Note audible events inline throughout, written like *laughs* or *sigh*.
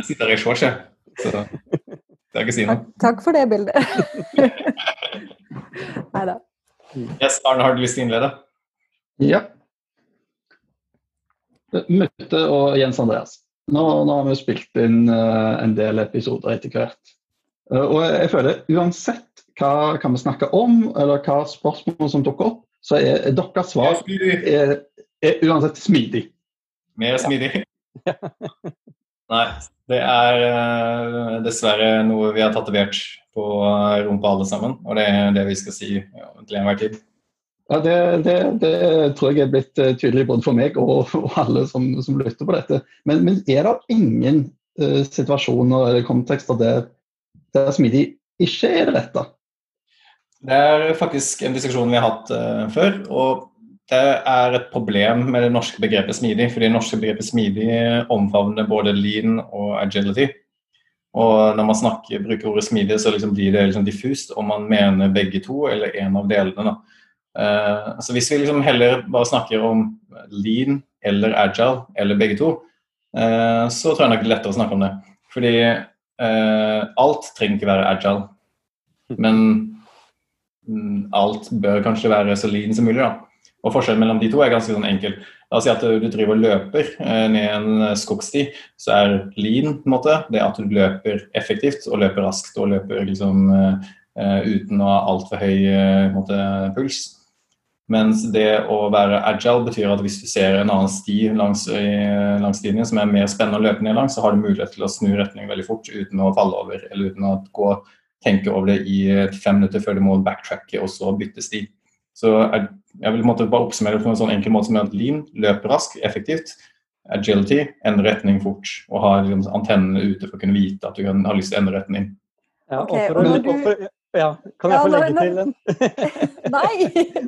Jeg sitter i shortset. Så det er ikke si noe. Takk for det bildet. *laughs* Nei da. Yes, Arne, har du lyst til å innlede? Ja. Møtte og Jens Andreas. Nå, nå har vi jo spilt inn uh, en del episoder etter hvert. Uh, og jeg føler uansett hva, hva vi snakker om, eller hva spørsmål som dukker opp, så er, er deres svar er, er uansett smidig. Mer smidig? *laughs* Nei, det er uh, dessverre noe vi har tatovert på rumpa alle sammen. Og det er det vi skal si ja, til enhver tid. Ja, det, det, det, tror jeg er blitt uh, tydelig både for meg og, *laughs* og alle som, som, lytter på dette. Men, men er det ingen uh, situasjoner eller kontekster der, der smidig ikke er det rette? Det er faktisk en diskusjon vi har hatt uh, før. og det er et problem med det norske begrepet smidig. fordi det norske begrepet smidig omfavner både lean og agility. Og når man snakker, bruker ordet smidig, så liksom blir det liksom diffust om man mener begge to eller en av delene. Uh, så hvis vi liksom heller bare snakker om lean eller agile eller begge to, uh, så tror jeg nok det er lettere å snakke om det. Fordi uh, alt trenger ikke være agile, *laughs* men um, alt bør kanskje være så lean som mulig. da. Og Forskjellen mellom de to er ganske sånn enkel. La oss si at du driver og løper ned en skogsti, så er lean på en måte, det at du løper effektivt og løper raskt og løper liksom uten å ha altfor høy måte, puls. Mens det å være agile betyr at hvis du ser en annen sti langs, langs linjen som er mer spennende å løpe ned langs, så har du mulighet til å snu retning veldig fort uten å falle over, eller uten å gå, tenke over det i fem minutter før du må backtracke og så bytte sti. Så jeg, jeg vil måtte bare oppsummere det på en sånn enkel måte som at lean løper raskt, effektivt. Agility endrer retning fort og har liksom, antennene ute for å kunne vite at du kan, har lyst til å endre retning. Ja, og for, og for, ja, kan jeg få legge nå, til den? *laughs* *laughs* Nei!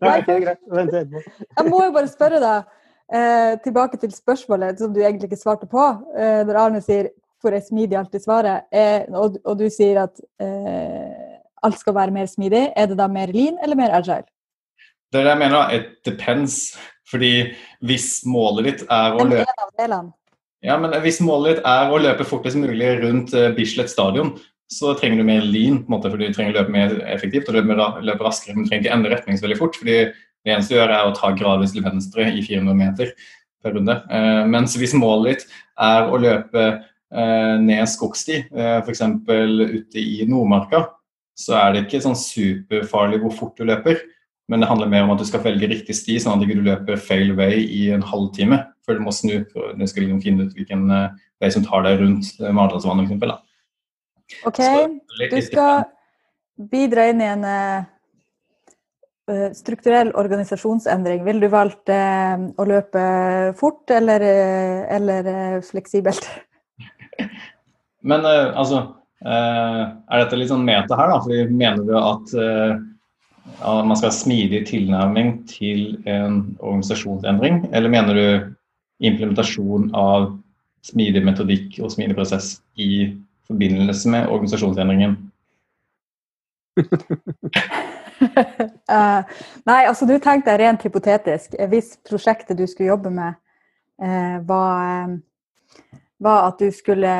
Nei det er greit. Vent etterpå. jeg må jo bare spørre deg, eh, tilbake til spørsmålet som du egentlig ikke svarte på. Eh, når Arne sier 'hvor er smidig alltid svaret', eh, og, og, du sier at eh, alt skal være mer smidig, er det da mer lean eller mer agile? Det er det jeg mener, it depends. Fordi hvis målet ditt er å løpe ja, men Hvis målet ditt er å løpe fortest mulig rundt uh, Bislett stadion, så trenger du mer lean, på en måte, fordi du trenger å løpe mer effektivt og løpe, raskere. Men du trenger ikke endre retning så veldig fort. fordi det eneste du gjør, er å ta gradvis til venstre i 400 meter per runde. Eh, mens hvis målet ditt er å løpe eh, ned skogsti, eh, f.eks. ute i Nordmarka, så er det ikke sånn superfarlig hvor fort du løper. Men det handler mer om at du skal velge riktig sti, sånn at du ikke løper feil vei i en halvtime før du må snu. for Du skal liksom finne ut hvilken eh, vei som tar deg rundt Maridalsvannet f.eks. OK, du skal bidra inn i en uh, strukturell organisasjonsendring. Vil du valgt uh, å løpe fort eller, uh, eller fleksibelt? *laughs* Men altså Er dette litt sånn meta her, da? Fordi mener du at man skal ha smidig tilnærming til en organisasjonsendring, eller mener du implementasjon av smidig metodikk og smidig prosess i forbindelse med organisasjonsendringen? uh, *laughs* nei, altså du tenkte rent hypotetisk. Hvis prosjektet du skulle jobbe med, uh, var, uh, var, at du skulle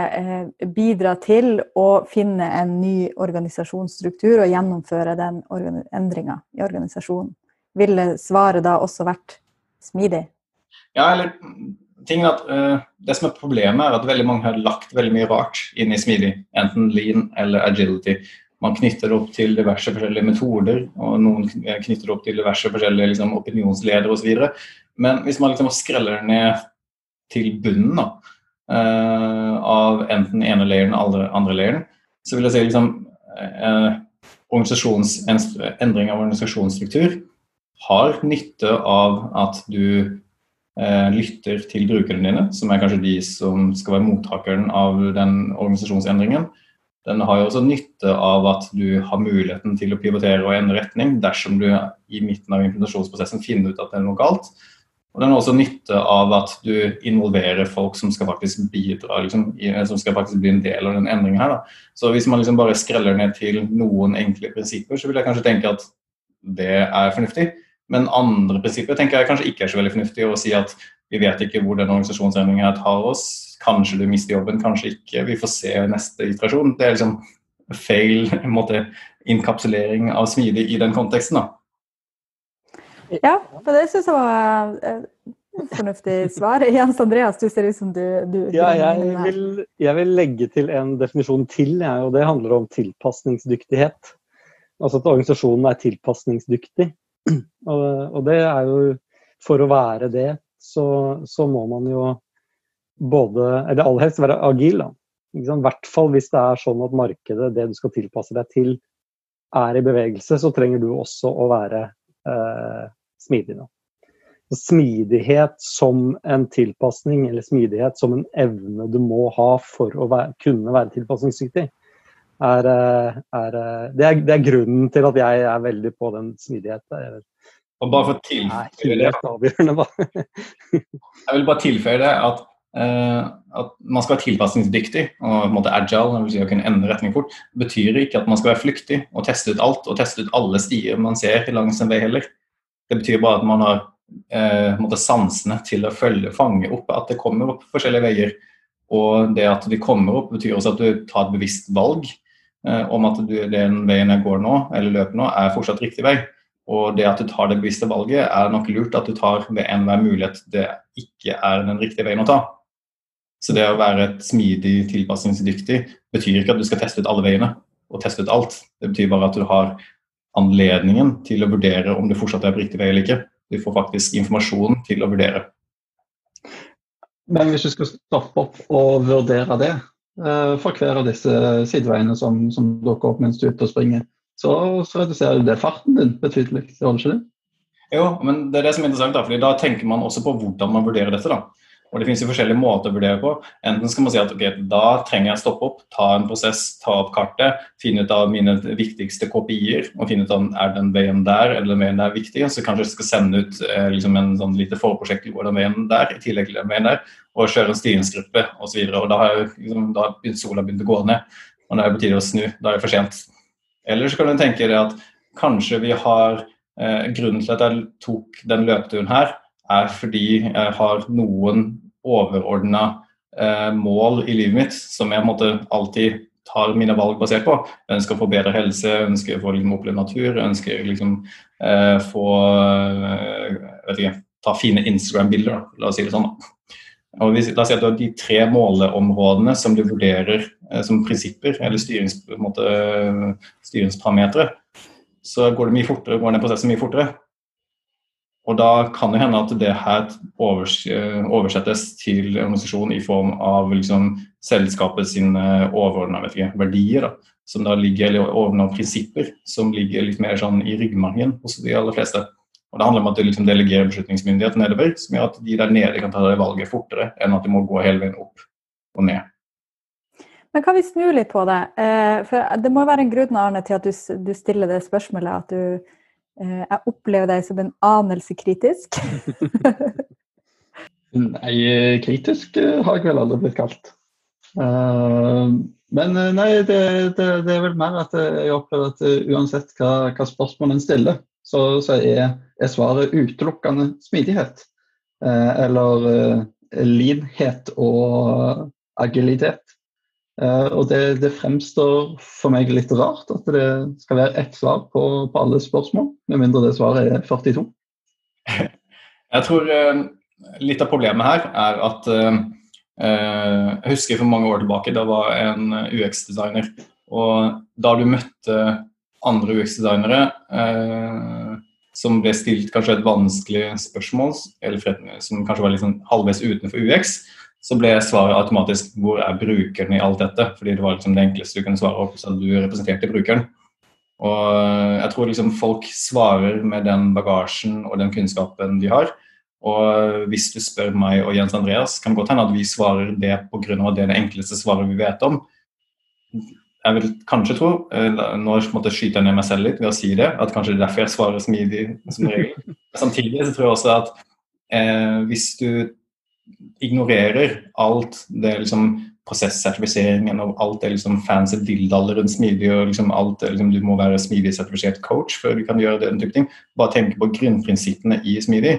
bidra til å finne en ny organisasjonsstruktur og gjennomføre den endringa i organisasjonen, ville svaret da også vært smidig? Ja, eller ting at uh, Det som er problemet, er at veldig mange har lagt veldig mye rart inn i smidig. Enten lean eller agility. Man knytter det opp til diverse forskjellige metoder, og noen knytter det opp til diverse forskjellige liksom, opinionsledere osv. Men hvis man liksom skreller ned til bunnen da, av enten ene leiren eller andre leiren, så vil jeg si liksom uh, endring av organisasjonsstruktur har nytte av at du eh, lytter til brukerne dine, som er kanskje de som skal være mottakeren av den organisasjonsendringen. Den har jo også nytte av at du har muligheten til å pivotere og endre retning dersom du i midten av implementasjonsprosessen finner ut at det er noe galt. Og den har også nytte av at du involverer folk som skal faktisk bidra, liksom, som skal faktisk bli en del av den endringen her. Da. Så hvis man liksom bare skreller ned til noen enkle prinsipper, så vil jeg kanskje tenke at det er fornuftig. Men andre prinsipper tenker jeg kanskje ikke er så veldig fornuftig å si at Vi vet ikke hvor den organisasjonsendringen her tar oss. Kanskje du mister jobben, kanskje ikke. Vi får se neste iterasjon. Det er liksom feil *laughs* måte, inkapsulering av smidig i den konteksten. da. Ja, for det syns jeg var et eh, fornuftig svar. *laughs* Jens Andreas, du ser ut som du, du Ja, jeg vil, jeg vil, legge til en definisjon til, jeg, og det handler om tilpasningsdyktighet. Altså at organisasjonen er tilpasningsdyktig. *clears throat* Og, og det er jo For å være det, så, så, må man jo både Eller aller helst være agil, da. I hvert fall hvis det er sånn at markedet, det du skal tilpasse deg til, er i bevegelse, så trenger du også å være eh, smidig. Da. Smidighet som en tilpasning, eller smidighet som en evne du må ha for å være, kunne være tilpasningsdyktig, er, eh, er, eh, det, er, det er grunnen til at jeg er veldig på den smidigheten. Og bare for å tilføye det Jeg vil bare tilføye det at, uh, at man skal være tilpasningsdyktig og på en måte agile, vil si å kunne endre retning fort, betyr ikke at man skal være flyktig og teste ut alt og teste ut alle stier man ser langs en vei heller. Det betyr bare at man har eh, sansene til å følge, fange opp at det kommer opp forskjellige veier. Og det at de kommer opp, betyr også at du tar et bevisst valg eh, om at du, den veien jeg går nå, eller løper nå, er fortsatt riktig vei. Og det at du tar det bevisste valget, er nok lurt at du tar ved enhver mulighet det ikke er den riktige veien å ta. Så det å være et smidig, tilpasningsdyktig betyr ikke at du skal teste ut alle veiene og teste ut alt. Det betyr bare at du har anledningen til å vurdere om det fortsatt er på riktig vei eller ikke. Du får faktisk informasjon til å vurdere. Men hvis du skal stoppe opp og vurdere det eh, for hver av disse sideveiene som, som dukker opp mens du er ute og springer, så, så reduserer det farten din betydelig, gjør det ikke det? Jo, men det er det som er interessant, da, fordi da tenker man også på hvordan man vurderer dette. da. Og Det finnes jo forskjellige måter å vurdere på. Enten skal man si at ok, da trenger jeg å stoppe opp, ta en prosess, ta opp kartet, finne ut av mine viktigste kopier og finne ut om er den veien der eller den veien der viktig. Så kanskje jeg skal sende ut eh, liksom en sånn lite forprosjekt til den veien der, i tillegg til den veien der, og kjøre en styringsgruppe osv. Da har jeg, liksom, da har sola begynt å gå ned, og da er det på tide å snu. Da er det for sent. Eller så kan du tenke deg at kanskje vi har eh, Grunnen til at jeg tok den løpeturen her, er fordi jeg har noen overordna eh, mål i livet mitt som jeg måtte alltid tar mine valg basert på. Jeg ønsker å få bedre helse, jeg ønsker å få liksom, oppleve natur, jeg ønsker liksom eh, få eh, ikke, ta fine Instagram-bilder, la oss si det sånn. Og hvis, la oss si at du har de tre måleområdene som du vurderer eh, som prinsipper, eller styrings, måte, styringsparametere, så går det mye fortere, går den prosessen mye fortere. Og da kan det hende at det her oversettes til organisasjon i form av liksom, selskapet sine overordna verdier. Da, som da ligger, eller overordna prinsipper som ligger litt mer sånn i ryggmargen hos de aller fleste. Og Det handler om at du liksom delegerer beslutningsmyndighet nedover, som gjør at de der nede kan ta det valget fortere enn at de må gå hele veien opp og ned. Men kan vi snu litt på det? Eh, for Det må være en grunn Arne, til at du, stiller det spørsmålet. at du Eh, jeg opplever deg som en anelse kritisk. *laughs* nei, kritisk eh, har jeg vel aldri blitt kalt. Men nei, det, det, det, er vel mer at jeg opplever at uansett hva, hva spørsmål en stiller, så, så er, er, svaret utelukkende smidighet. Eller linhet og agilitet. Uh, og det, det, fremstår for meg litt rart at det skal være ett svar på, på alle spørsmål, med mindre det svaret er 42. *laughs* Jeg tror uh, litt av problemet her er at Jeg husker for mange år tilbake, da var jeg en UX-designer. Og da du møtte andre UX-designere som ble stilt kanskje et vanskelig spørsmål, eller som kanskje var litt sånn halvveis utenfor UX, så ble svaret automatisk 'hvor er brukeren i alt dette?' Fordi det var liksom det enkleste du kunne svare opp, så du representerte brukeren. Og jeg tror liksom folk svarer med den bagasjen og den kunnskapen de har. Og hvis du spør meg og Jens Andreas, kan det godt hende at vi svarer det pga. at det er det enkleste svaret vi vet om. Jeg vil kanskje tro, eh, nå måtte jeg skyte ned meg selv litt ved å si det, at kanskje det er derfor jeg svarer smidig som regel. *laughs* Samtidig så tror jeg også at eh, hvis du ignorerer alt det liksom prosessertifiseringen og alt det liksom fancy dildaller rundt smidig og liksom alt det liksom, Du må være smidig sertifisert coach før du kan gjøre den type ting. Bare tenke på grunnprinsippene i smidig.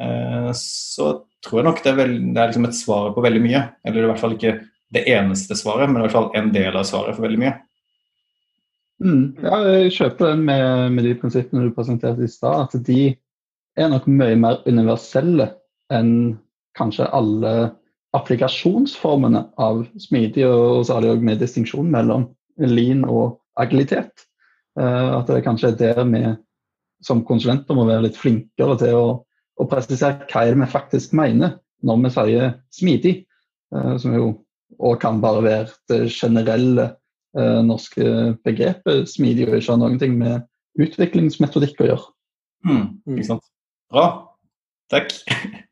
Eh, så tror jeg nok det er, veld, det er liksom et svar på veldig mye. Eller i hvert fall ikke det eneste svaret, men i hvert fall en del av svaret for veldig mye. Mm, ja, jeg kjøper den med, med de prinsippene du presenterte i stad. At de er nok mye mer universelle enn kanskje alle applikasjonsformene av smidig, og særlig også med distinksjon mellom lean og agilitet. Uh, at det kanskje er der vi som konsulenter må være litt flinkere til å, å presisere hva er det vi faktisk mener når vi sier smidig, uh, som jo og kan bare være det generelle uh, norske begrepet smidig og ikke ha noen ting med utviklingsmetodikk å gjøre. Mm, ikke sant. Bra. Takk. *laughs*